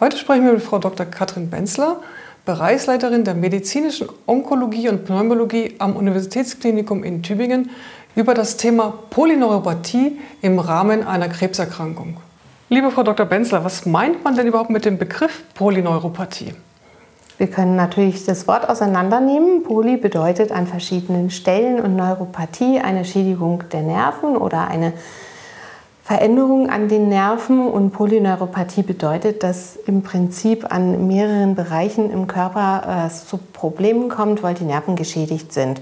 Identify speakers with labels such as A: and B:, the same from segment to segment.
A: Heute sprechen wir mit Frau Dr. Katrin Benzler, Bereichsleiterin der medizinischen Onkologie und Pneumologie am Universitätsklinikum in Tübingen, über das Thema Polyneuropathie im Rahmen einer Krebserkrankung. Liebe Frau Dr. Benzler, was meint man denn überhaupt mit dem Begriff Polyneuropathie?
B: Wir können natürlich das Wort auseinandernehmen. Poly bedeutet an verschiedenen Stellen und Neuropathie eine Schädigung der Nerven oder eine Veränderung an den Nerven. Und Polyneuropathie bedeutet, dass im Prinzip an mehreren Bereichen im Körper äh, es zu Problemen kommt, weil die Nerven geschädigt sind.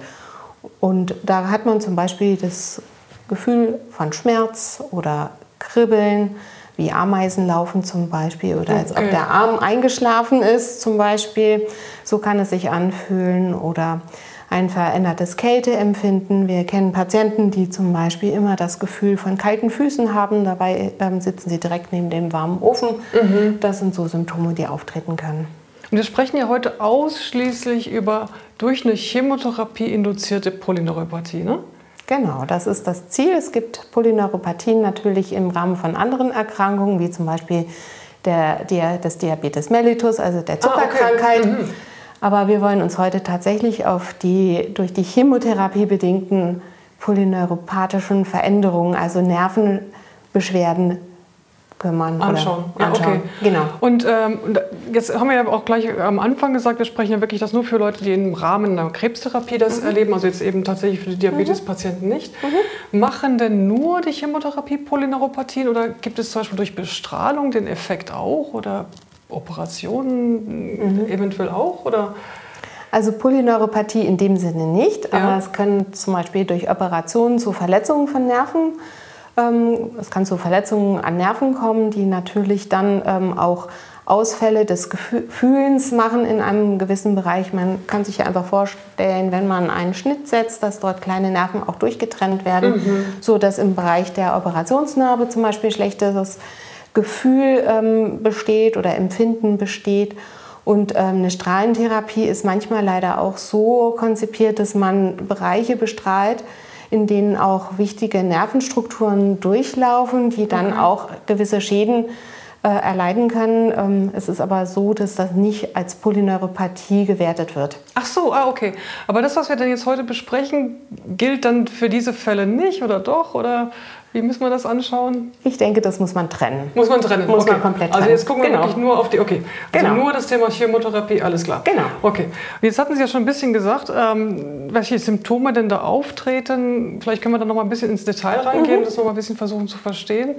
B: Und da hat man zum Beispiel das Gefühl von Schmerz oder Kribbeln wie Ameisen laufen zum Beispiel oder als ob der Arm eingeschlafen ist zum Beispiel. So kann es sich anfühlen oder ein verändertes Kälteempfinden. Wir kennen Patienten, die zum Beispiel immer das Gefühl von kalten Füßen haben. Dabei ähm, sitzen sie direkt neben dem warmen Ofen. Mhm. Das sind so Symptome, die auftreten können.
A: Und wir sprechen ja heute ausschließlich über durch eine Chemotherapie induzierte Polyneuropathie, ne?
B: Genau, das ist das Ziel. Es gibt Polyneuropathien natürlich im Rahmen von anderen Erkrankungen, wie zum Beispiel der, der, des Diabetes mellitus, also der Zuckerkrankheit. Ah, okay. mhm. Aber wir wollen uns heute tatsächlich auf die durch die Chemotherapie bedingten polyneuropathischen Veränderungen, also Nervenbeschwerden kümmern.
A: Anschauen. Ja, anschauen. Okay. Genau. Und ähm, jetzt haben wir ja auch gleich am Anfang gesagt, wir sprechen ja wirklich das nur für Leute, die im Rahmen einer Krebstherapie das mhm. erleben, also jetzt eben tatsächlich für die Diabetespatienten mhm. nicht. Mhm. Machen denn nur die Chemotherapie Polyneuropathien oder gibt es zum Beispiel durch Bestrahlung den Effekt auch oder Operationen mhm. eventuell auch? Oder?
B: Also Polyneuropathie in dem Sinne nicht, ja. aber es können zum Beispiel durch Operationen zu Verletzungen von Nerven ähm, es kann zu Verletzungen an Nerven kommen, die natürlich dann ähm, auch Ausfälle des Gefühlens machen in einem gewissen Bereich. Man kann sich ja einfach vorstellen, wenn man einen Schnitt setzt, dass dort kleine Nerven auch durchgetrennt werden, mhm. so dass im Bereich der Operationsnarbe zum Beispiel schlechtes Gefühl ähm, besteht oder Empfinden besteht. Und ähm, eine Strahlentherapie ist manchmal leider auch so konzipiert, dass man Bereiche bestrahlt, in denen auch wichtige Nervenstrukturen durchlaufen, die dann okay. auch gewisse Schäden äh, erleiden können. Ähm, es ist aber so, dass das nicht als Polyneuropathie gewertet wird.
A: Ach so, ah, okay. Aber das, was wir dann jetzt heute besprechen, gilt dann für diese Fälle nicht oder doch? Oder wie müssen wir das anschauen?
B: Ich denke, das muss man trennen.
A: Muss man trennen?
B: Muss okay. man komplett
A: trennen. Also jetzt gucken wir genau. wirklich nur auf die, okay. Also genau. nur das Thema Chemotherapie, alles klar.
B: Genau.
A: Okay. Jetzt hatten Sie ja schon ein bisschen gesagt, ähm, welche Symptome denn da auftreten. Vielleicht können wir da noch mal ein bisschen ins Detail reingehen, mhm. das noch mal ein bisschen versuchen zu verstehen.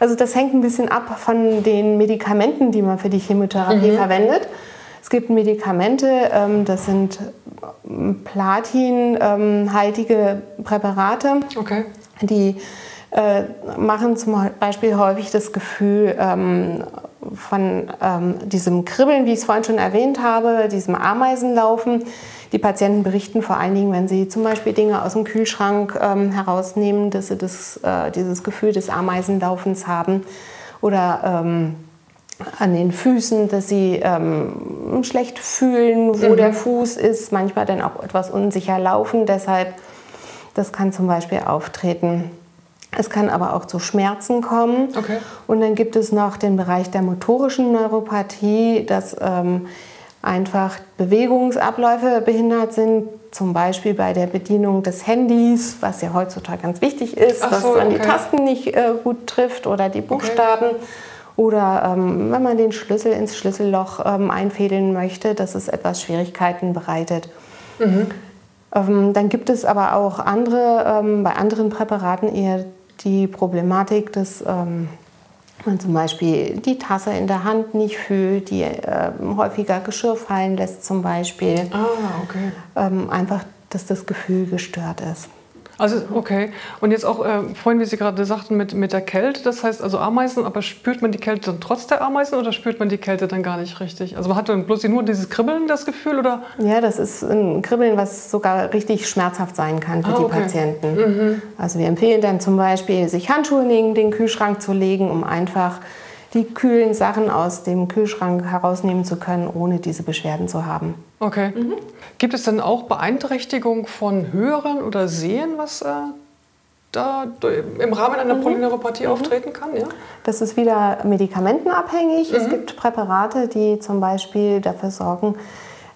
B: Also das hängt ein bisschen ab von den Medikamenten, die man für die Chemotherapie mhm. verwendet. Es gibt Medikamente, ähm, das sind platinhaltige Präparate, okay. die äh, machen zum Beispiel häufig das Gefühl ähm, von ähm, diesem Kribbeln, wie ich es vorhin schon erwähnt habe, diesem Ameisenlaufen. Die Patienten berichten vor allen Dingen, wenn sie zum Beispiel Dinge aus dem Kühlschrank ähm, herausnehmen, dass sie das, äh, dieses Gefühl des Ameisenlaufens haben. Oder ähm, an den Füßen, dass sie ähm, schlecht fühlen, wo mhm. der Fuß ist, manchmal dann auch etwas unsicher laufen. Deshalb, das kann zum Beispiel auftreten. Es kann aber auch zu Schmerzen kommen. Okay. Und dann gibt es noch den Bereich der motorischen Neuropathie, dass ähm, einfach Bewegungsabläufe behindert sind, zum Beispiel bei der Bedienung des Handys, was ja heutzutage ganz wichtig ist, so, dass man okay. die Tasten nicht äh, gut trifft oder die Buchstaben. Okay. Oder ähm, wenn man den Schlüssel ins Schlüsselloch ähm, einfädeln möchte, dass es etwas Schwierigkeiten bereitet. Mhm. Ähm, dann gibt es aber auch andere, ähm, bei anderen Präparaten eher die Problematik, dass ähm, man zum Beispiel die Tasse in der Hand nicht fühlt, die äh, häufiger Geschirr fallen lässt zum Beispiel.
A: Ah, okay.
B: Ähm, einfach, dass das Gefühl gestört ist.
A: Also okay. Und jetzt auch äh, vorhin, wie Sie gerade sagten, mit, mit der Kälte, das heißt also Ameisen, aber spürt man die Kälte dann trotz der Ameisen oder spürt man die Kälte dann gar nicht richtig? Also man hat dann bloß nur dieses Kribbeln, das Gefühl, oder?
B: Ja, das ist ein Kribbeln, was sogar richtig schmerzhaft sein kann für ah, okay. die Patienten. Mhm. Also wir empfehlen dann zum Beispiel, sich Handschuhe neben den Kühlschrank zu legen, um einfach die kühlen Sachen aus dem Kühlschrank herausnehmen zu können, ohne diese Beschwerden zu haben.
A: Okay. Mhm. Gibt es denn auch Beeinträchtigung von Hören oder Sehen, was äh, da im Rahmen einer mhm. Polyneuropathie mhm. auftreten kann? Ja?
B: Das ist wieder medikamentenabhängig. Mhm. Es gibt Präparate, die zum Beispiel dafür sorgen,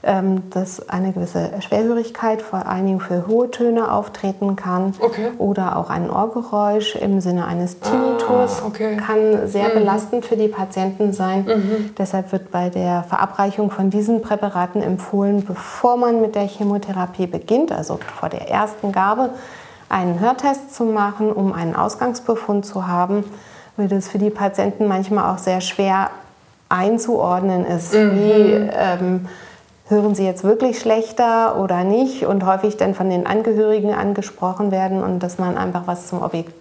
B: dass eine gewisse Schwerhörigkeit vor allen Dingen für hohe Töne auftreten kann okay. oder auch ein Ohrgeräusch im Sinne eines Tinnitus ah, okay. kann sehr mhm. belastend für die Patienten sein. Mhm. Deshalb wird bei der Verabreichung von diesen Präparaten empfohlen, bevor man mit der Chemotherapie beginnt, also vor der ersten Gabe, einen Hörtest zu machen, um einen Ausgangsbefund zu haben, weil das für die Patienten manchmal auch sehr schwer einzuordnen ist, mhm. wie ähm, hören sie jetzt wirklich schlechter oder nicht und häufig dann von den Angehörigen angesprochen werden und dass man einfach was zum Objekt,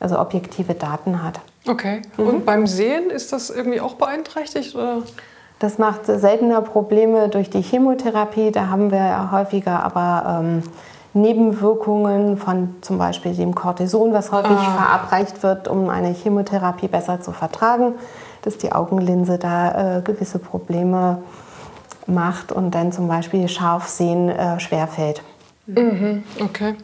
B: also objektive Daten hat.
A: Okay. Mhm. Und beim Sehen ist das irgendwie auch beeinträchtigt? Oder?
B: Das macht seltener Probleme durch die Chemotherapie. Da haben wir ja häufiger aber ähm, Nebenwirkungen von zum Beispiel dem Cortison, was häufig ah. verabreicht wird, um eine Chemotherapie besser zu vertragen, dass die Augenlinse da äh, gewisse Probleme macht und dann zum Beispiel Scharfsehen äh, schwerfällt.
A: Mhm, okay.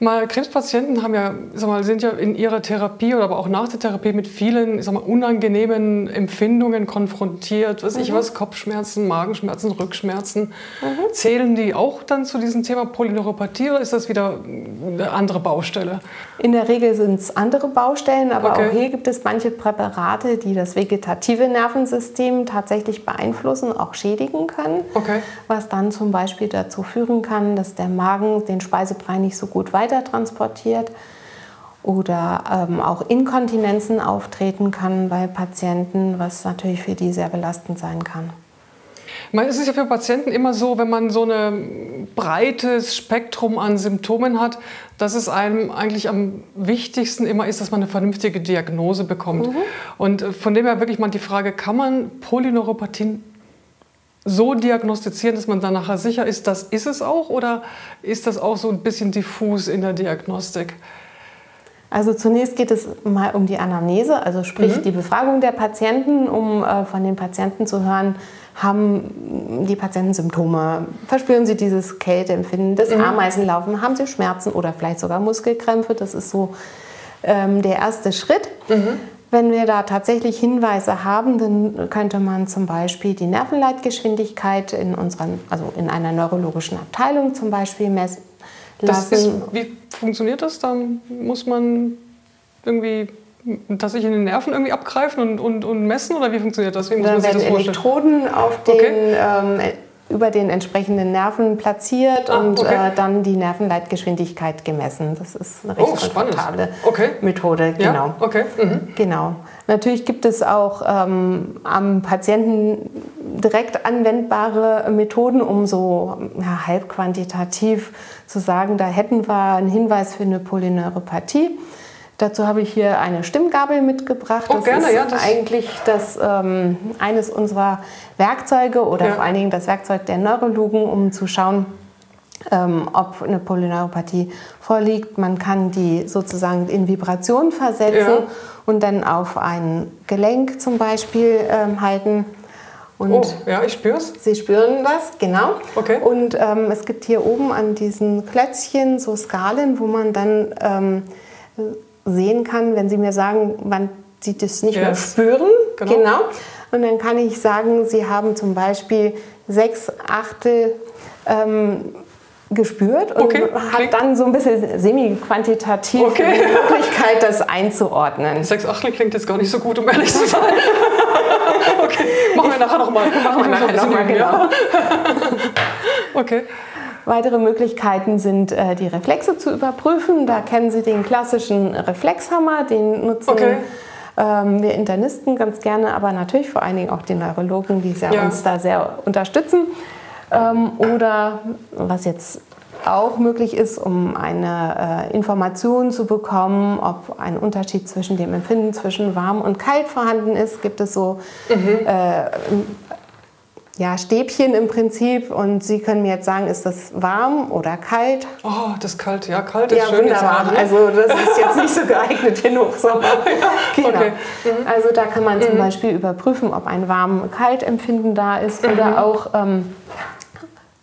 A: Mal, Krebspatienten haben ja, sag mal, sind ja in ihrer Therapie oder aber auch nach der Therapie mit vielen sag mal, unangenehmen Empfindungen konfrontiert. Was mhm. ich was, Kopfschmerzen, Magenschmerzen, Rückschmerzen. Mhm. Zählen die auch dann zu diesem Thema Polyneuropathie oder ist das wieder eine andere Baustelle?
B: In der Regel sind es andere Baustellen, aber okay. auch hier gibt es manche Präparate, die das vegetative Nervensystem tatsächlich beeinflussen, auch schädigen können. Okay. Was dann zum Beispiel dazu führen kann, dass der Magen den Speisebrei nicht so gut weiter weiter transportiert oder ähm, auch Inkontinenzen auftreten kann bei Patienten, was natürlich für die sehr belastend sein kann.
A: Es ist ja für Patienten immer so, wenn man so ein breites Spektrum an Symptomen hat, dass es einem eigentlich am wichtigsten immer ist, dass man eine vernünftige Diagnose bekommt. Mhm. Und äh, von dem her wirklich mal die Frage, kann man Polyneuropathien so diagnostizieren, dass man dann nachher sicher ist, das ist es auch? Oder ist das auch so ein bisschen diffus in der Diagnostik?
B: Also zunächst geht es mal um die Anamnese, also sprich mhm. die Befragung der Patienten, um äh, von den Patienten zu hören, haben die Patienten Symptome? Verspüren sie dieses Kälteempfinden, das mhm. Ameisenlaufen? Haben sie Schmerzen oder vielleicht sogar Muskelkrämpfe? Das ist so ähm, der erste Schritt. Mhm. Wenn wir da tatsächlich Hinweise haben, dann könnte man zum Beispiel die Nervenleitgeschwindigkeit in, unseren, also in einer neurologischen Abteilung zum Beispiel messen lassen.
A: Ist, wie funktioniert das? Dann muss man irgendwie dass ich in den Nerven irgendwie abgreifen und, und, und messen oder wie funktioniert das? Wie
B: muss Dann man sich das vorstellen? Elektroden auf den okay. ähm, über den entsprechenden Nerven platziert ah, und okay. äh, dann die Nervenleitgeschwindigkeit gemessen. Das ist eine recht oh, komfortable okay. Methode. Genau. Ja, okay. Mhm. genau. Natürlich gibt es auch ähm, am Patienten direkt anwendbare Methoden, um so ja, halb quantitativ zu sagen, da hätten wir einen Hinweis für eine Polyneuropathie. Dazu habe ich hier eine Stimmgabel mitgebracht.
A: Oh, das gerne, ist ja,
B: das eigentlich das, ähm, eines unserer Werkzeuge oder ja. vor allen Dingen das Werkzeug der Neurologen, um zu schauen, ähm, ob eine Polyneuropathie vorliegt. Man kann die sozusagen in Vibration versetzen ja. und dann auf ein Gelenk zum Beispiel ähm, halten.
A: Und oh, ja, ich spüre es.
B: Sie spüren das, genau. Okay. Und ähm, es gibt hier oben an diesen Klötzchen so Skalen, wo man dann ähm, sehen kann, wenn Sie mir sagen, wann Sie das nicht yes. mehr spüren. Genau. genau. Und dann kann ich sagen, Sie haben zum Beispiel sechs Achtel ähm, gespürt und okay. hat Klingt. dann so ein bisschen semi-quantitativ okay. die Möglichkeit, das einzuordnen.
A: Sechs Achtel klingt jetzt gar nicht so gut, um ehrlich zu sein. okay, machen wir nachher nochmal. Machen wir nachher nochmal, genau.
B: okay. Weitere Möglichkeiten sind, äh, die Reflexe zu überprüfen. Da kennen Sie den klassischen Reflexhammer, den nutzen okay. ähm, wir Internisten ganz gerne, aber natürlich vor allen Dingen auch die Neurologen, die ja. uns da sehr unterstützen. Ähm, oder was jetzt auch möglich ist, um eine äh, Information zu bekommen, ob ein Unterschied zwischen dem Empfinden zwischen warm und kalt vorhanden ist, gibt es so mhm. äh, ja, Stäbchen im Prinzip und Sie können mir jetzt sagen, ist das warm oder kalt?
A: Oh, das ist kalt, ja, kalt ist ja, schön.
B: Wunderbar. Also das ist jetzt nicht so geeignet für Hochsommer. ja, genau. Okay. Mhm. Also da kann man mhm. zum Beispiel überprüfen, ob ein warm-kalt-Empfinden da ist mhm. oder auch, ähm,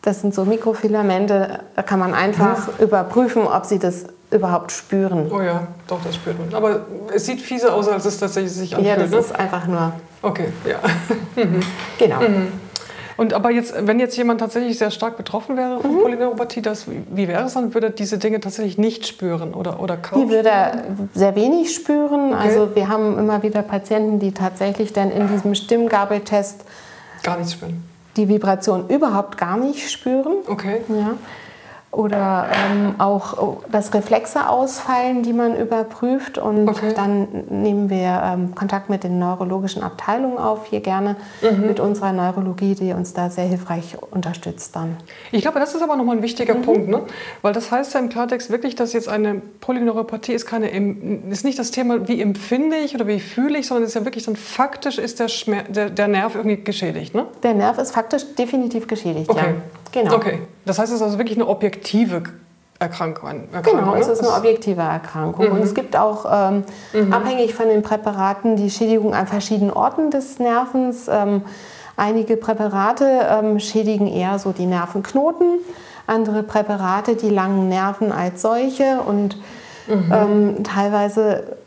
B: das sind so Mikrofilamente, da kann man einfach mhm. überprüfen, ob Sie das überhaupt spüren.
A: Oh ja, doch, das spürt man. Aber es sieht fieser aus, als es tatsächlich sich anfühlt.
B: Ja, das ne? ist einfach nur.
A: Okay, ja.
B: genau.
A: Mhm. Und aber jetzt, wenn jetzt jemand tatsächlich sehr stark betroffen wäre von mhm. Polyneuropathie, das, wie wäre es dann? Würde er diese Dinge tatsächlich nicht spüren oder, oder kaum?
B: Die würde er sehr wenig spüren. Okay. Also wir haben immer wieder Patienten, die tatsächlich dann in diesem Stimmgabeltest
A: gar nichts spüren.
B: Die Vibration überhaupt gar nicht spüren.
A: Okay.
B: Ja oder ähm, auch das Reflexe ausfallen, die man überprüft. Und okay. dann nehmen wir ähm, Kontakt mit den neurologischen Abteilungen auf, hier gerne mhm. mit unserer Neurologie, die uns da sehr hilfreich unterstützt dann.
A: Ich glaube, das ist aber nochmal ein wichtiger mhm. Punkt, ne? weil das heißt ja im Klartext wirklich, dass jetzt eine Polyneuropathie ist, keine, ist nicht das Thema, wie empfinde ich oder wie fühle ich, sondern es ist ja wirklich dann faktisch ist der, Schmerz, der, der Nerv irgendwie geschädigt. Ne?
B: Der Nerv ist faktisch definitiv geschädigt,
A: okay.
B: ja.
A: Genau. Okay, das heißt, es ist also wirklich eine objektive Erkrankung. Erkrankung
B: genau, es ist eine objektive Erkrankung. Mhm. Und es gibt auch, ähm, mhm. abhängig von den Präparaten, die Schädigung an verschiedenen Orten des Nervens. Ähm, einige Präparate ähm, schädigen eher so die Nervenknoten, andere Präparate die langen Nerven als solche und mhm. Ähm, teilweise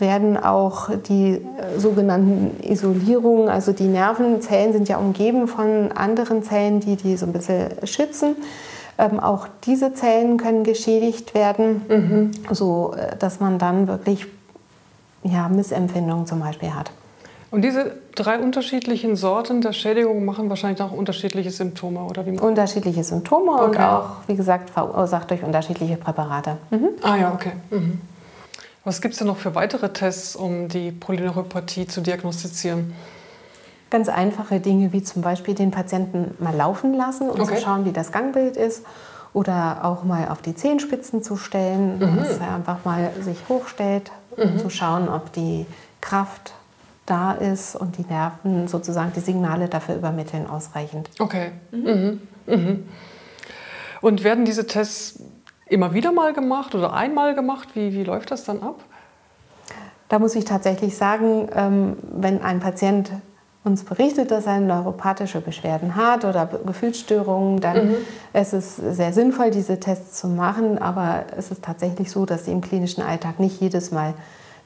B: werden auch die äh, sogenannten Isolierungen, also die Nervenzellen sind ja umgeben von anderen Zellen, die die so ein bisschen schützen. Ähm, auch diese Zellen können geschädigt werden, mhm. so äh, dass man dann wirklich ja, Missempfindungen zum Beispiel hat.
A: Und diese drei unterschiedlichen Sorten der Schädigung machen wahrscheinlich auch unterschiedliche Symptome, oder wie?
B: Unterschiedliche Symptome okay. und auch, wie gesagt, verursacht durch unterschiedliche Präparate.
A: Mhm. Ah ja, okay. Mhm. Was gibt es denn noch für weitere Tests, um die Polyneuropathie zu diagnostizieren?
B: Ganz einfache Dinge wie zum Beispiel den Patienten mal laufen lassen und okay. zu schauen, wie das Gangbild ist. Oder auch mal auf die Zehenspitzen zu stellen, mhm. dass er einfach mal sich hochstellt, um mhm. zu schauen, ob die Kraft da ist und die Nerven sozusagen die Signale dafür übermitteln ausreichend.
A: Okay. Mhm. mhm. Und werden diese Tests immer wieder mal gemacht oder einmal gemacht? Wie, wie läuft das dann ab?
B: Da muss ich tatsächlich sagen, ähm, wenn ein Patient uns berichtet, dass er neuropathische Beschwerden hat oder Gefühlsstörungen, dann mhm. ist es sehr sinnvoll, diese Tests zu machen. Aber es ist tatsächlich so, dass sie im klinischen Alltag nicht jedes Mal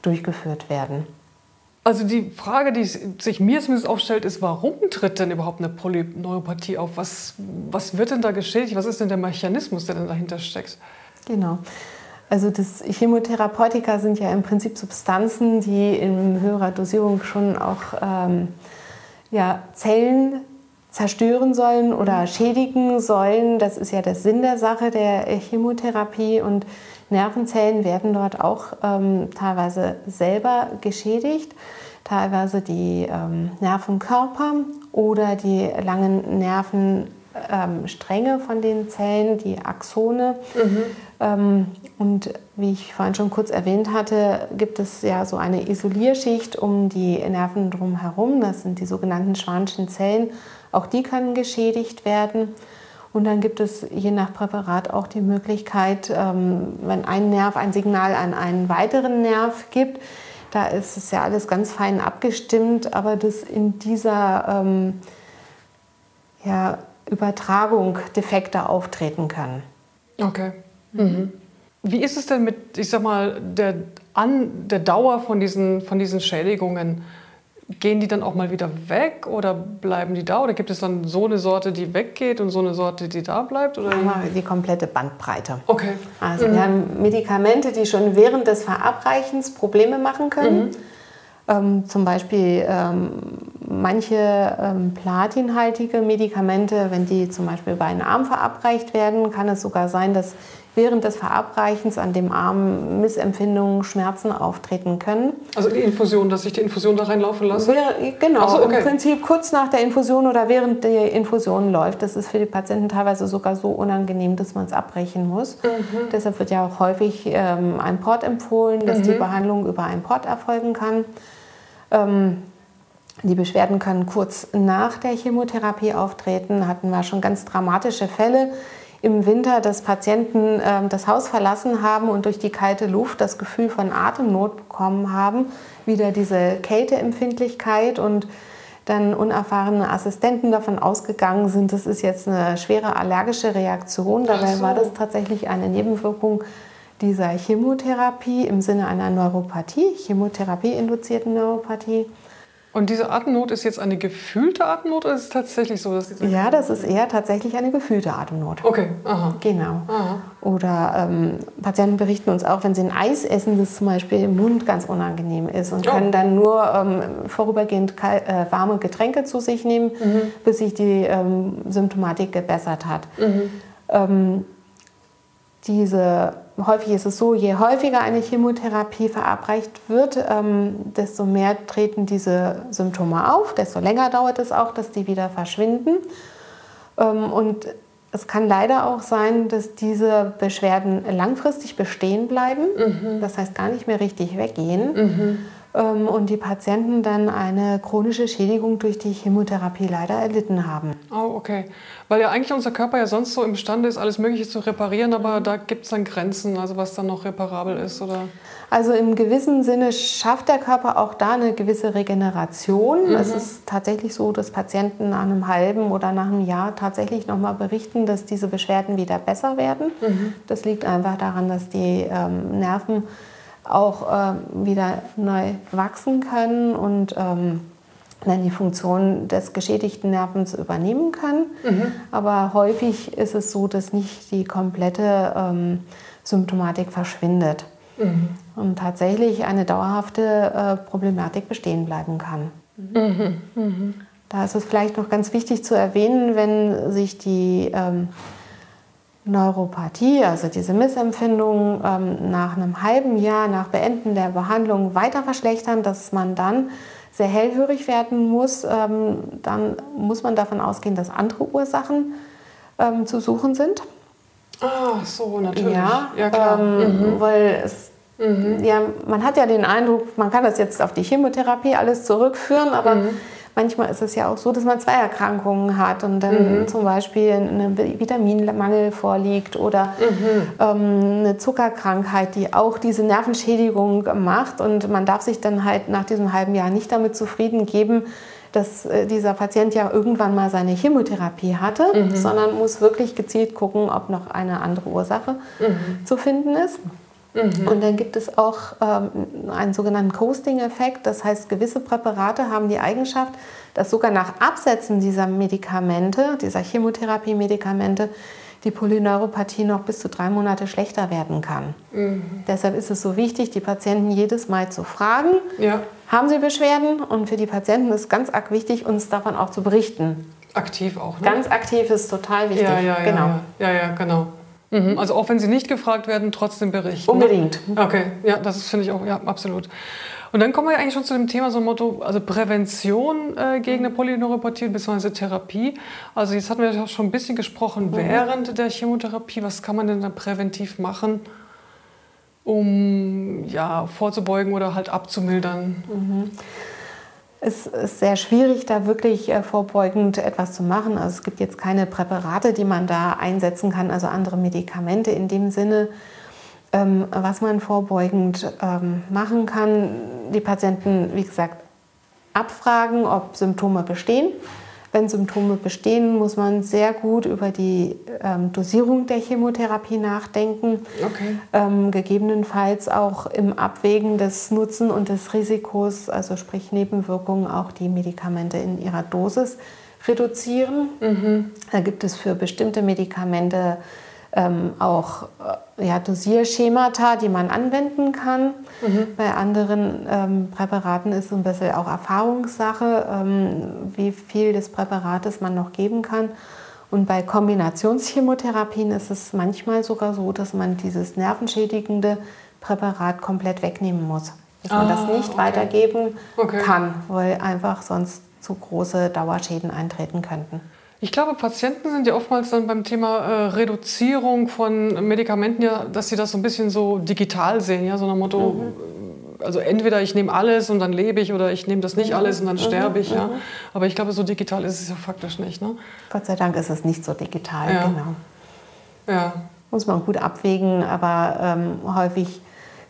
B: durchgeführt werden.
A: Also die Frage, die sich mir zumindest aufstellt, ist, warum tritt denn überhaupt eine Polyneuropathie auf? Was, was wird denn da geschädigt? Was ist denn der Mechanismus, der denn dahinter steckt?
B: Genau. Also das Chemotherapeutika sind ja im Prinzip Substanzen, die in höherer Dosierung schon auch ähm, ja, Zellen zerstören sollen oder schädigen sollen. Das ist ja der Sinn der Sache der Chemotherapie und Nervenzellen werden dort auch ähm, teilweise selber geschädigt, teilweise die ähm, Nervenkörper oder die langen Nervenstränge ähm, von den Zellen, die Axone. Mhm. Ähm, und wie ich vorhin schon kurz erwähnt hatte, gibt es ja so eine Isolierschicht um die Nerven drumherum. Das sind die sogenannten Schwanschen Zellen. Auch die können geschädigt werden. Und dann gibt es je nach Präparat auch die Möglichkeit, ähm, wenn ein Nerv ein Signal an einen weiteren Nerv gibt, da ist es ja alles ganz fein abgestimmt, aber dass in dieser ähm, ja, Übertragung Defekte auftreten können.
A: Okay. Mhm. Wie ist es denn mit, ich sag mal, der, An der Dauer von diesen, von diesen Schädigungen? Gehen die dann auch mal wieder weg oder bleiben die da? Oder gibt es dann so eine Sorte, die weggeht und so eine Sorte, die da bleibt? Oder?
B: Die komplette Bandbreite.
A: Okay.
B: Also mhm. wir haben Medikamente, die schon während des Verabreichens Probleme machen können. Mhm. Ähm, zum Beispiel ähm, manche ähm, platinhaltige Medikamente, wenn die zum Beispiel über einen Arm verabreicht werden, kann es sogar sein, dass während des Verabreichens an dem Arm Missempfindungen, Schmerzen auftreten können.
A: Also die Infusion, dass ich die Infusion da reinlaufen lasse?
B: Genau, so, okay. im Prinzip kurz nach der Infusion oder während die Infusion läuft. Das ist für die Patienten teilweise sogar so unangenehm, dass man es abbrechen muss. Mhm. Deshalb wird ja auch häufig ähm, ein Port empfohlen, dass mhm. die Behandlung über einen Port erfolgen kann. Ähm, die Beschwerden können kurz nach der Chemotherapie auftreten. Hatten wir schon ganz dramatische Fälle im Winter, dass Patienten äh, das Haus verlassen haben und durch die kalte Luft das Gefühl von Atemnot bekommen haben, wieder diese Kälteempfindlichkeit und dann unerfahrene Assistenten davon ausgegangen sind, das ist jetzt eine schwere allergische Reaktion. Dabei so. war das tatsächlich eine Nebenwirkung dieser Chemotherapie im Sinne einer Neuropathie, Chemotherapie-induzierten Neuropathie.
A: Und diese Atemnot ist jetzt eine gefühlte Atemnot oder ist es tatsächlich so, dass
B: diese Ja, das ist eher tatsächlich eine gefühlte Atemnot.
A: Okay, aha.
B: Genau. Aha. Oder ähm, Patienten berichten uns auch, wenn sie ein Eis essen, das zum Beispiel im Mund ganz unangenehm ist und oh. können dann nur ähm, vorübergehend äh, warme Getränke zu sich nehmen, mhm. bis sich die ähm, Symptomatik gebessert hat. Mhm. Diese häufig ist es so, je häufiger eine Chemotherapie verabreicht wird, ähm, desto mehr treten diese Symptome auf, desto länger dauert es auch, dass die wieder verschwinden. Ähm, und es kann leider auch sein, dass diese Beschwerden langfristig bestehen bleiben, mhm. das heißt gar nicht mehr richtig weggehen. Mhm. Ähm, und die Patienten dann eine chronische Schädigung durch die Chemotherapie leider erlitten haben.
A: Oh, okay. Weil ja eigentlich unser Körper ja sonst so imstande ist, alles Mögliche zu reparieren, aber da gibt es dann Grenzen, also was dann noch reparabel ist, oder?
B: Also im gewissen Sinne schafft der Körper auch da eine gewisse Regeneration. Mhm. Es ist tatsächlich so, dass Patienten nach einem halben oder nach einem Jahr tatsächlich nochmal berichten, dass diese Beschwerden wieder besser werden. Mhm. Das liegt einfach daran, dass die ähm, Nerven auch äh, wieder neu wachsen können und ähm, dann die Funktion des geschädigten Nervens übernehmen können. Mhm. Aber häufig ist es so, dass nicht die komplette ähm, Symptomatik verschwindet mhm. und tatsächlich eine dauerhafte äh, Problematik bestehen bleiben kann. Mhm. mhm. Da ist es vielleicht noch ganz wichtig zu erwähnen, wenn sich die ähm, Neuropathie, also diese Missempfindungen, ähm, nach einem halben Jahr nach Beenden der Behandlung weiter verschlechtern, dass man dann sehr hellhörig werden muss, ähm, dann muss man davon ausgehen, dass andere Ursachen ähm, zu suchen sind.
A: Ah, so, natürlich.
B: Ja, ja klar. Ähm, mhm. Weil es, mhm. ja, man hat ja den Eindruck, man kann das jetzt auf die Chemotherapie alles zurückführen, aber mhm manchmal ist es ja auch so, dass man zwei Erkrankungen hat und dann mhm. zum Beispiel ein Vitaminmangel vorliegt oder mhm. ähm, eine Zuckerkrankheit, die auch diese Nervenschädigung macht. Und man darf sich dann halt nach diesem halben Jahr nicht damit zufrieden geben, dass äh, dieser Patient ja irgendwann mal seine Chemotherapie hatte, mhm. sondern muss wirklich gezielt gucken, ob noch eine andere Ursache mhm. zu finden ist. Mhm. Und dann gibt es auch ähm, einen sogenannten Coasting-Effekt. Das heißt, gewisse Präparate haben die Eigenschaft, dass sogar nach Absetzen dieser Medikamente, dieser Chemotherapie-Medikamente, die Polyneuropathie noch bis zu drei Monate schlechter werden kann. Mhm. Deshalb ist es so wichtig, die Patienten jedes Mal zu fragen, ja. haben sie Beschwerden? Und für die Patienten ist ganz arg wichtig, uns davon auch zu berichten.
A: Aktiv auch.
B: Ne? Ganz aktiv ist total wichtig. Ja,
A: ja, ja, genau. ja, ja, genau. Mhm, also auch wenn sie nicht gefragt werden, trotzdem berichten.
B: Unbedingt.
A: Ne? Okay, ja, das finde ich auch, ja, absolut. Und dann kommen wir eigentlich schon zu dem Thema so ein Motto, also Prävention äh, gegen eine Polyneuropathie bzw. Therapie. Also jetzt hatten wir ja schon ein bisschen gesprochen mhm. während der Chemotherapie. Was kann man denn da präventiv machen, um ja, vorzubeugen oder halt abzumildern? Mhm.
B: Es ist sehr schwierig, da wirklich äh, vorbeugend etwas zu machen. Also es gibt jetzt keine Präparate, die man da einsetzen kann, also andere Medikamente in dem Sinne. Ähm, was man vorbeugend ähm, machen kann, die Patienten, wie gesagt, abfragen, ob Symptome bestehen wenn Symptome bestehen, muss man sehr gut über die ähm, Dosierung der Chemotherapie nachdenken. Okay. Ähm, gegebenenfalls auch im Abwägen des Nutzen und des Risikos, also sprich Nebenwirkungen, auch die Medikamente in ihrer Dosis reduzieren. Mhm. Da gibt es für bestimmte Medikamente ähm, auch äh, ja, Dosierschemata, die man anwenden kann. Mhm. Bei anderen ähm, Präparaten ist es ein bisschen auch Erfahrungssache, ähm, wie viel des Präparates man noch geben kann. Und bei Kombinationschemotherapien ist es manchmal sogar so, dass man dieses nervenschädigende Präparat komplett wegnehmen muss. Dass man das ah, nicht okay. weitergeben okay. kann, weil einfach sonst zu große Dauerschäden eintreten könnten.
A: Ich glaube, Patienten sind ja oftmals dann beim Thema äh, Reduzierung von Medikamenten ja, dass sie das so ein bisschen so digital sehen, ja, so nach Motto, mhm. also entweder ich nehme alles und dann lebe ich oder ich nehme das nicht mhm. alles und dann sterbe ich, ja. Mhm. Aber ich glaube, so digital ist es ja faktisch nicht, ne?
B: Gott sei Dank ist es nicht so digital,
A: ja.
B: genau.
A: Ja.
B: Muss man gut abwägen, aber ähm, häufig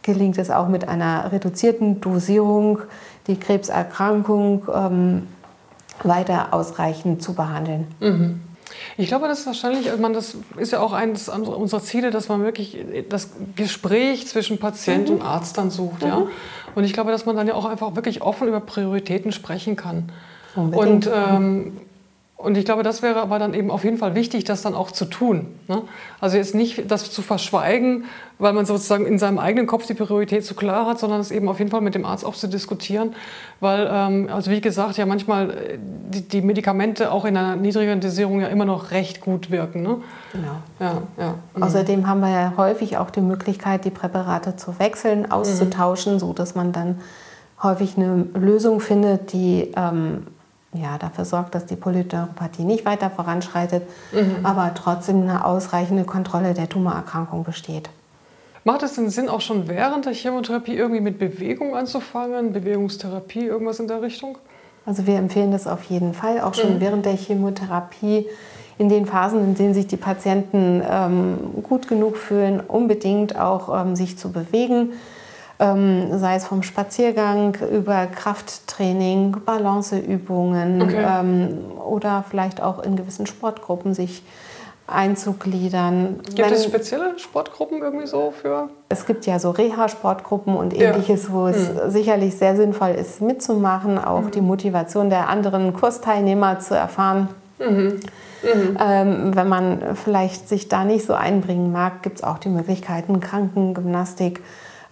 B: gelingt es auch mit einer reduzierten Dosierung, die Krebserkrankung ähm, weiter ausreichend zu behandeln. Mhm.
A: Ich glaube, das ist wahrscheinlich, man, das ist ja auch eines unserer Ziele, dass man wirklich das Gespräch zwischen Patient mhm. und Arzt dann sucht. Mhm. Ja? Und ich glaube, dass man dann ja auch einfach wirklich offen über Prioritäten sprechen kann. Unbedingt. Und ähm, und ich glaube, das wäre aber dann eben auf jeden Fall wichtig, das dann auch zu tun. Ne? Also jetzt nicht das zu verschweigen, weil man sozusagen in seinem eigenen Kopf die Priorität zu klar hat, sondern es eben auf jeden Fall mit dem Arzt auch zu diskutieren. Weil, ähm, also wie gesagt, ja manchmal äh, die, die, Medikamente auch in einer niedrigeren Dosierung ja immer noch recht gut wirken. Ne?
B: Genau. Ja, ja. Mhm. Außerdem haben wir ja häufig auch die Möglichkeit, die Präparate zu wechseln, auszutauschen, mhm. sodass man dann häufig eine Lösung findet, die ähm, ja, dafür sorgt, dass die Polyneuropathie nicht weiter voranschreitet, mhm. aber trotzdem eine ausreichende Kontrolle der Tumorerkrankung besteht.
A: Macht es denn Sinn, auch schon während der Chemotherapie irgendwie mit Bewegung anzufangen, Bewegungstherapie, irgendwas in der Richtung?
B: Also wir empfehlen das auf jeden Fall, auch schon mhm. während der Chemotherapie, in den Phasen, in denen sich die Patienten ähm, gut genug fühlen, unbedingt auch ähm, sich zu bewegen ähm, sei es vom Spaziergang über Krafttraining, Balanceübungen okay. ähm, oder vielleicht auch in gewissen Sportgruppen sich einzugliedern.
A: Gibt Wenn, es spezielle Sportgruppen irgendwie so für?
B: Es gibt ja so Reha-Sportgruppen und ähnliches, ja. wo es mhm. sicherlich sehr sinnvoll ist, mitzumachen, auch mhm. die Motivation der anderen Kursteilnehmer zu erfahren. Mhm. Mhm. Ähm, wenn man vielleicht sich da nicht so einbringen mag, gibt es auch die Möglichkeiten, Krankengymnastik,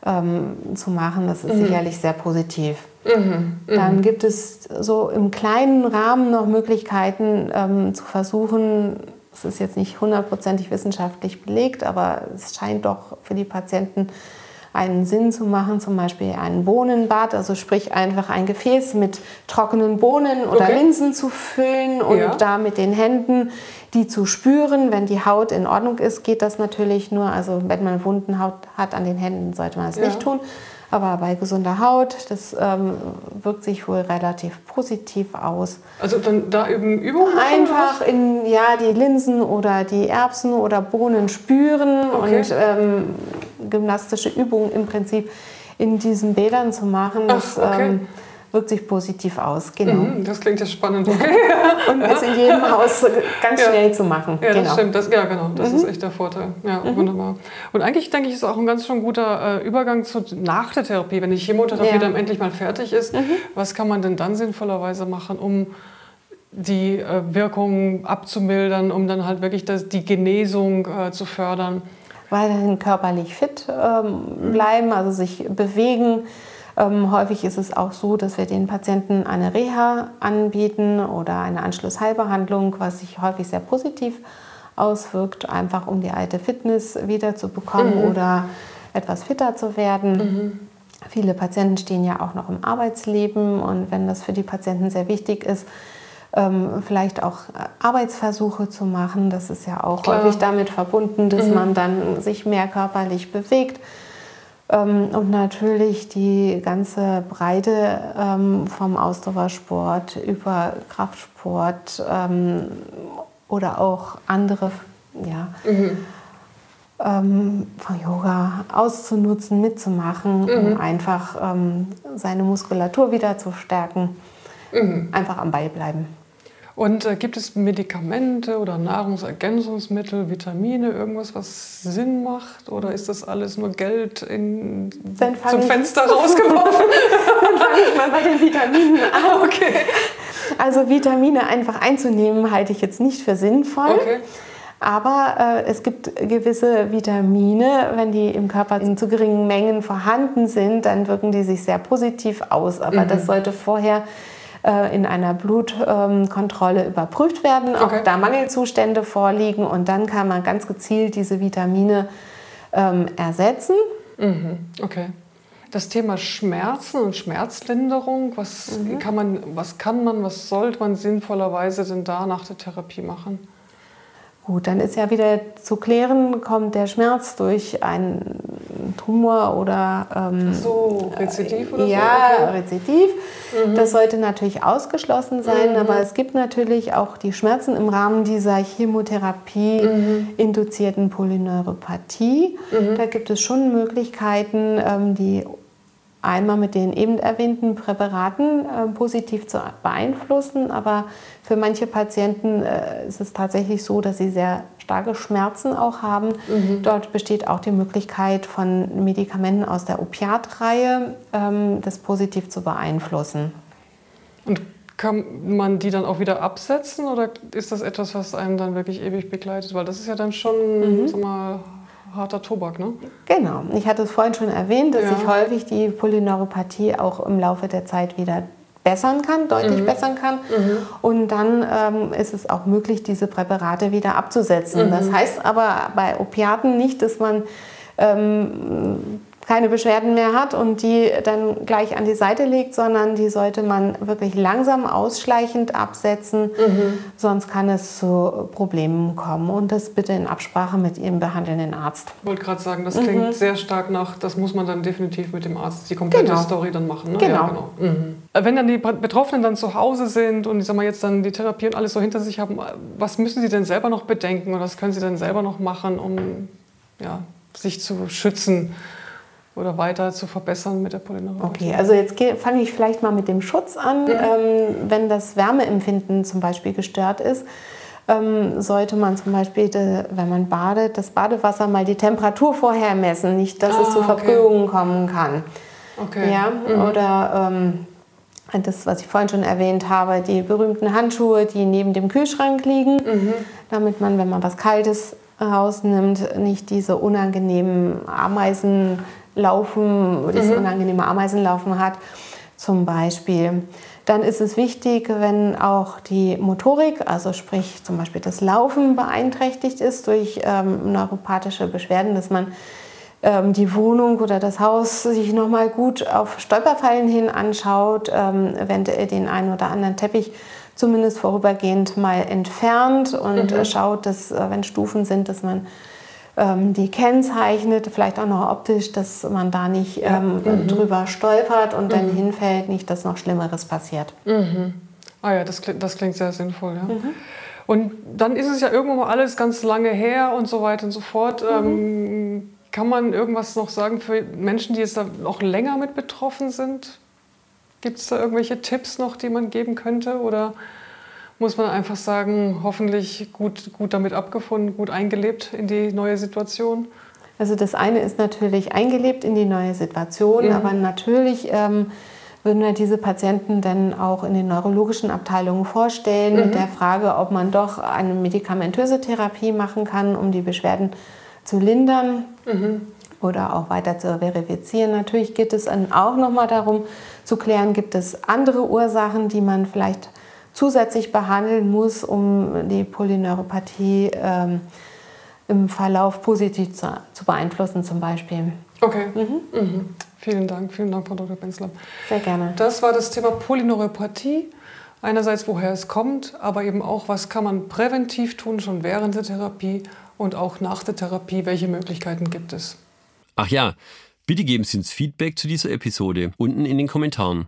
B: ähm, zu machen. Das ist mhm. sicherlich sehr positiv. Mhm. Mhm. Dann gibt es so im kleinen Rahmen noch Möglichkeiten ähm, zu versuchen, es ist jetzt nicht hundertprozentig wissenschaftlich belegt, aber es scheint doch für die Patienten einen Sinn zu machen, zum Beispiel ein Bohnenbad, also sprich einfach ein Gefäß mit trockenen Bohnen oder okay. Linsen zu füllen und ja. da mit den Händen die zu spüren. Wenn die Haut in Ordnung ist, geht das natürlich nur. Also wenn man Wunden hat an den Händen, sollte man es ja. nicht tun. Aber bei gesunder Haut, das ähm, wirkt sich wohl relativ positiv aus.
A: Also dann da üben Übungen?
B: Einfach in ja, die Linsen oder die Erbsen oder Bohnen spüren okay. und ähm, gymnastische Übungen im Prinzip in diesen Bädern zu machen. Das, Ach, okay. ähm, wirkt sich positiv aus.
A: Genau. Mhm, das klingt ja spannend. Okay.
B: und ist in jedem Haus ganz ja. schnell zu machen.
A: Ja, genau. das stimmt. Das, ja, genau. Das mhm. ist echt der Vorteil. Ja, mhm. wunderbar. Und eigentlich denke ich, ist auch ein ganz schon guter äh, Übergang zu, nach der Therapie, wenn die Chemotherapie ja. dann endlich mal fertig ist. Mhm. Was kann man denn dann sinnvollerweise machen, um die äh, Wirkung abzumildern, um dann halt wirklich das, die Genesung äh, zu fördern?
B: Weiterhin körperlich fit ähm, bleiben, also sich bewegen ähm, häufig ist es auch so, dass wir den Patienten eine Reha anbieten oder eine Anschlussheilbehandlung, was sich häufig sehr positiv auswirkt, einfach um die alte Fitness wiederzubekommen mhm. oder etwas fitter zu werden. Mhm. Viele Patienten stehen ja auch noch im Arbeitsleben und wenn das für die Patienten sehr wichtig ist, ähm, vielleicht auch Arbeitsversuche zu machen, das ist ja auch Klar. häufig damit verbunden, dass mhm. man dann sich mehr körperlich bewegt und natürlich die ganze Breite ähm, vom Ausdauersport über Kraftsport ähm, oder auch andere, ja, mhm. von Yoga auszunutzen, mitzumachen, mhm. um einfach seine Muskulatur wieder zu stärken. Mhm. Einfach am Ball bleiben.
A: Und äh, gibt es Medikamente oder Nahrungsergänzungsmittel, Vitamine, irgendwas, was Sinn macht? Oder ist das alles nur Geld in, zum Fenster rausgeworfen?
B: Dann fange ich mal bei den Vitaminen an. Okay. Also Vitamine einfach einzunehmen, halte ich jetzt nicht für sinnvoll. Okay. Aber äh, es gibt gewisse Vitamine, wenn die im Körper in zu geringen Mengen vorhanden sind, dann wirken die sich sehr positiv aus. Aber mhm. das sollte vorher äh, in einer Blutkontrolle überprüft werden, okay. ob da Mangelzustände vorliegen und dann kann man ganz gezielt diese Vitamine ähm, ersetzen.
A: Mhm. Okay. Das Thema Schmerzen und Schmerzlinderung, was, mhm. kann man, was kann man, was sollte man sinnvollerweise denn da nach der Therapie machen?
B: Gut, dann ist ja wieder zu klären, kommt der Schmerz durch Tumor oder
A: ähm, so Rezidiv oder
B: ja, so? Ja, okay. Rezidiv. Mhm. Das sollte natürlich ausgeschlossen sein, mhm. aber es gibt natürlich auch die Schmerzen im Rahmen dieser Chemotherapie mhm. induzierten Polyneuropathie. Mhm. Da gibt es schon Möglichkeiten, ähm, die einmal mit den eben erwähnten Präparaten äh, positiv zu beeinflussen, aber für manche Patienten äh, ist es tatsächlich so, dass sie sehr starke Schmerzen auch haben. Mhm. Dort besteht auch die Möglichkeit von Medikamenten aus der Opiatreihe, ähm, das positiv zu beeinflussen.
A: Und kann man die dann auch wieder absetzen oder ist das etwas, was einen dann wirklich ewig begleitet? Weil das ist ja dann schon, mhm. sag mal, harter Tobak, ne?
B: Genau. Ich hatte es vorhin schon erwähnt, dass ja. sich häufig die Polyneuropathie auch im Laufe der Zeit wieder bessern kann, deutlich mhm. bessern kann. Mhm. Und dann ähm, ist es auch möglich, diese Präparate wieder abzusetzen. Mhm. Das heißt aber bei Opiaten nicht, dass man ähm, keine Beschwerden mehr hat und die dann gleich an die Seite legt, sondern die sollte man wirklich langsam ausschleichend absetzen, mhm. sonst kann es zu Problemen kommen und das bitte in Absprache mit Ihrem behandelnden Arzt.
A: Ich wollte gerade sagen, das klingt mhm. sehr stark nach, das muss man dann definitiv mit dem Arzt die komplette genau. Story dann machen.
B: Ne? Genau. Ja, genau.
A: Mhm. Wenn dann die Betroffenen dann zu Hause sind und ich sag mal jetzt dann die Therapie und alles so hinter sich haben, was müssen sie denn selber noch bedenken oder was können sie denn selber noch machen, um ja, sich zu schützen? Oder weiter zu verbessern mit der Polyneuropathie.
B: Okay, also jetzt fange ich vielleicht mal mit dem Schutz an. Mhm. Ähm, wenn das Wärmeempfinden zum Beispiel gestört ist, ähm, sollte man zum Beispiel, de, wenn man badet, das Badewasser mal die Temperatur vorher messen, nicht, dass ah, es zu okay. Verbrühungen kommen kann. Okay. Ja, mhm. oder ähm, das, was ich vorhin schon erwähnt habe, die berühmten Handschuhe, die neben dem Kühlschrank liegen, mhm. damit man, wenn man was Kaltes rausnimmt, nicht diese unangenehmen Ameisen Laufen, dieses mhm. unangenehme Ameisenlaufen hat zum Beispiel. Dann ist es wichtig, wenn auch die Motorik, also sprich zum Beispiel das Laufen beeinträchtigt ist durch ähm, neuropathische Beschwerden, dass man ähm, die Wohnung oder das Haus sich nochmal gut auf Stolperfallen hin anschaut, ähm, eventuell den einen oder anderen Teppich zumindest vorübergehend mal entfernt und mhm. schaut, dass äh, wenn Stufen sind, dass man ähm, die kennzeichnet, vielleicht auch noch optisch, dass man da nicht ähm, mhm. drüber stolpert und mhm. dann hinfällt, nicht, dass noch Schlimmeres passiert.
A: Mhm. Ah ja, das, das klingt sehr sinnvoll. Ja. Mhm. Und dann ist es ja irgendwann mal alles ganz lange her und so weiter und so fort. Mhm. Ähm, kann man irgendwas noch sagen für Menschen, die jetzt da noch länger mit betroffen sind? Gibt es da irgendwelche Tipps noch, die man geben könnte? Oder muss man einfach sagen, hoffentlich gut, gut damit abgefunden, gut eingelebt in die neue Situation?
B: Also das eine ist natürlich eingelebt in die neue Situation, mhm. aber natürlich ähm, würden wir diese Patienten dann auch in den neurologischen Abteilungen vorstellen mhm. mit der Frage, ob man doch eine medikamentöse Therapie machen kann, um die Beschwerden zu lindern mhm. oder auch weiter zu verifizieren. Natürlich geht es dann auch nochmal darum zu klären, gibt es andere Ursachen, die man vielleicht zusätzlich behandeln muss, um die Polyneuropathie ähm, im Verlauf positiv zu, zu, beeinflussen zum Beispiel.
A: Okay. Mhm. Mhm. Vielen Dank, vielen Dank, Frau Dr. Benzler.
B: Sehr gerne.
A: Das war das Thema Polyneuropathie. Einerseits, woher es kommt, aber eben auch, was kann man präventiv tun, schon während der Therapie und auch nach der Therapie, welche Möglichkeiten gibt es.
C: Ach ja, bitte geben Sie uns Feedback zu dieser Episode unten in den Kommentaren.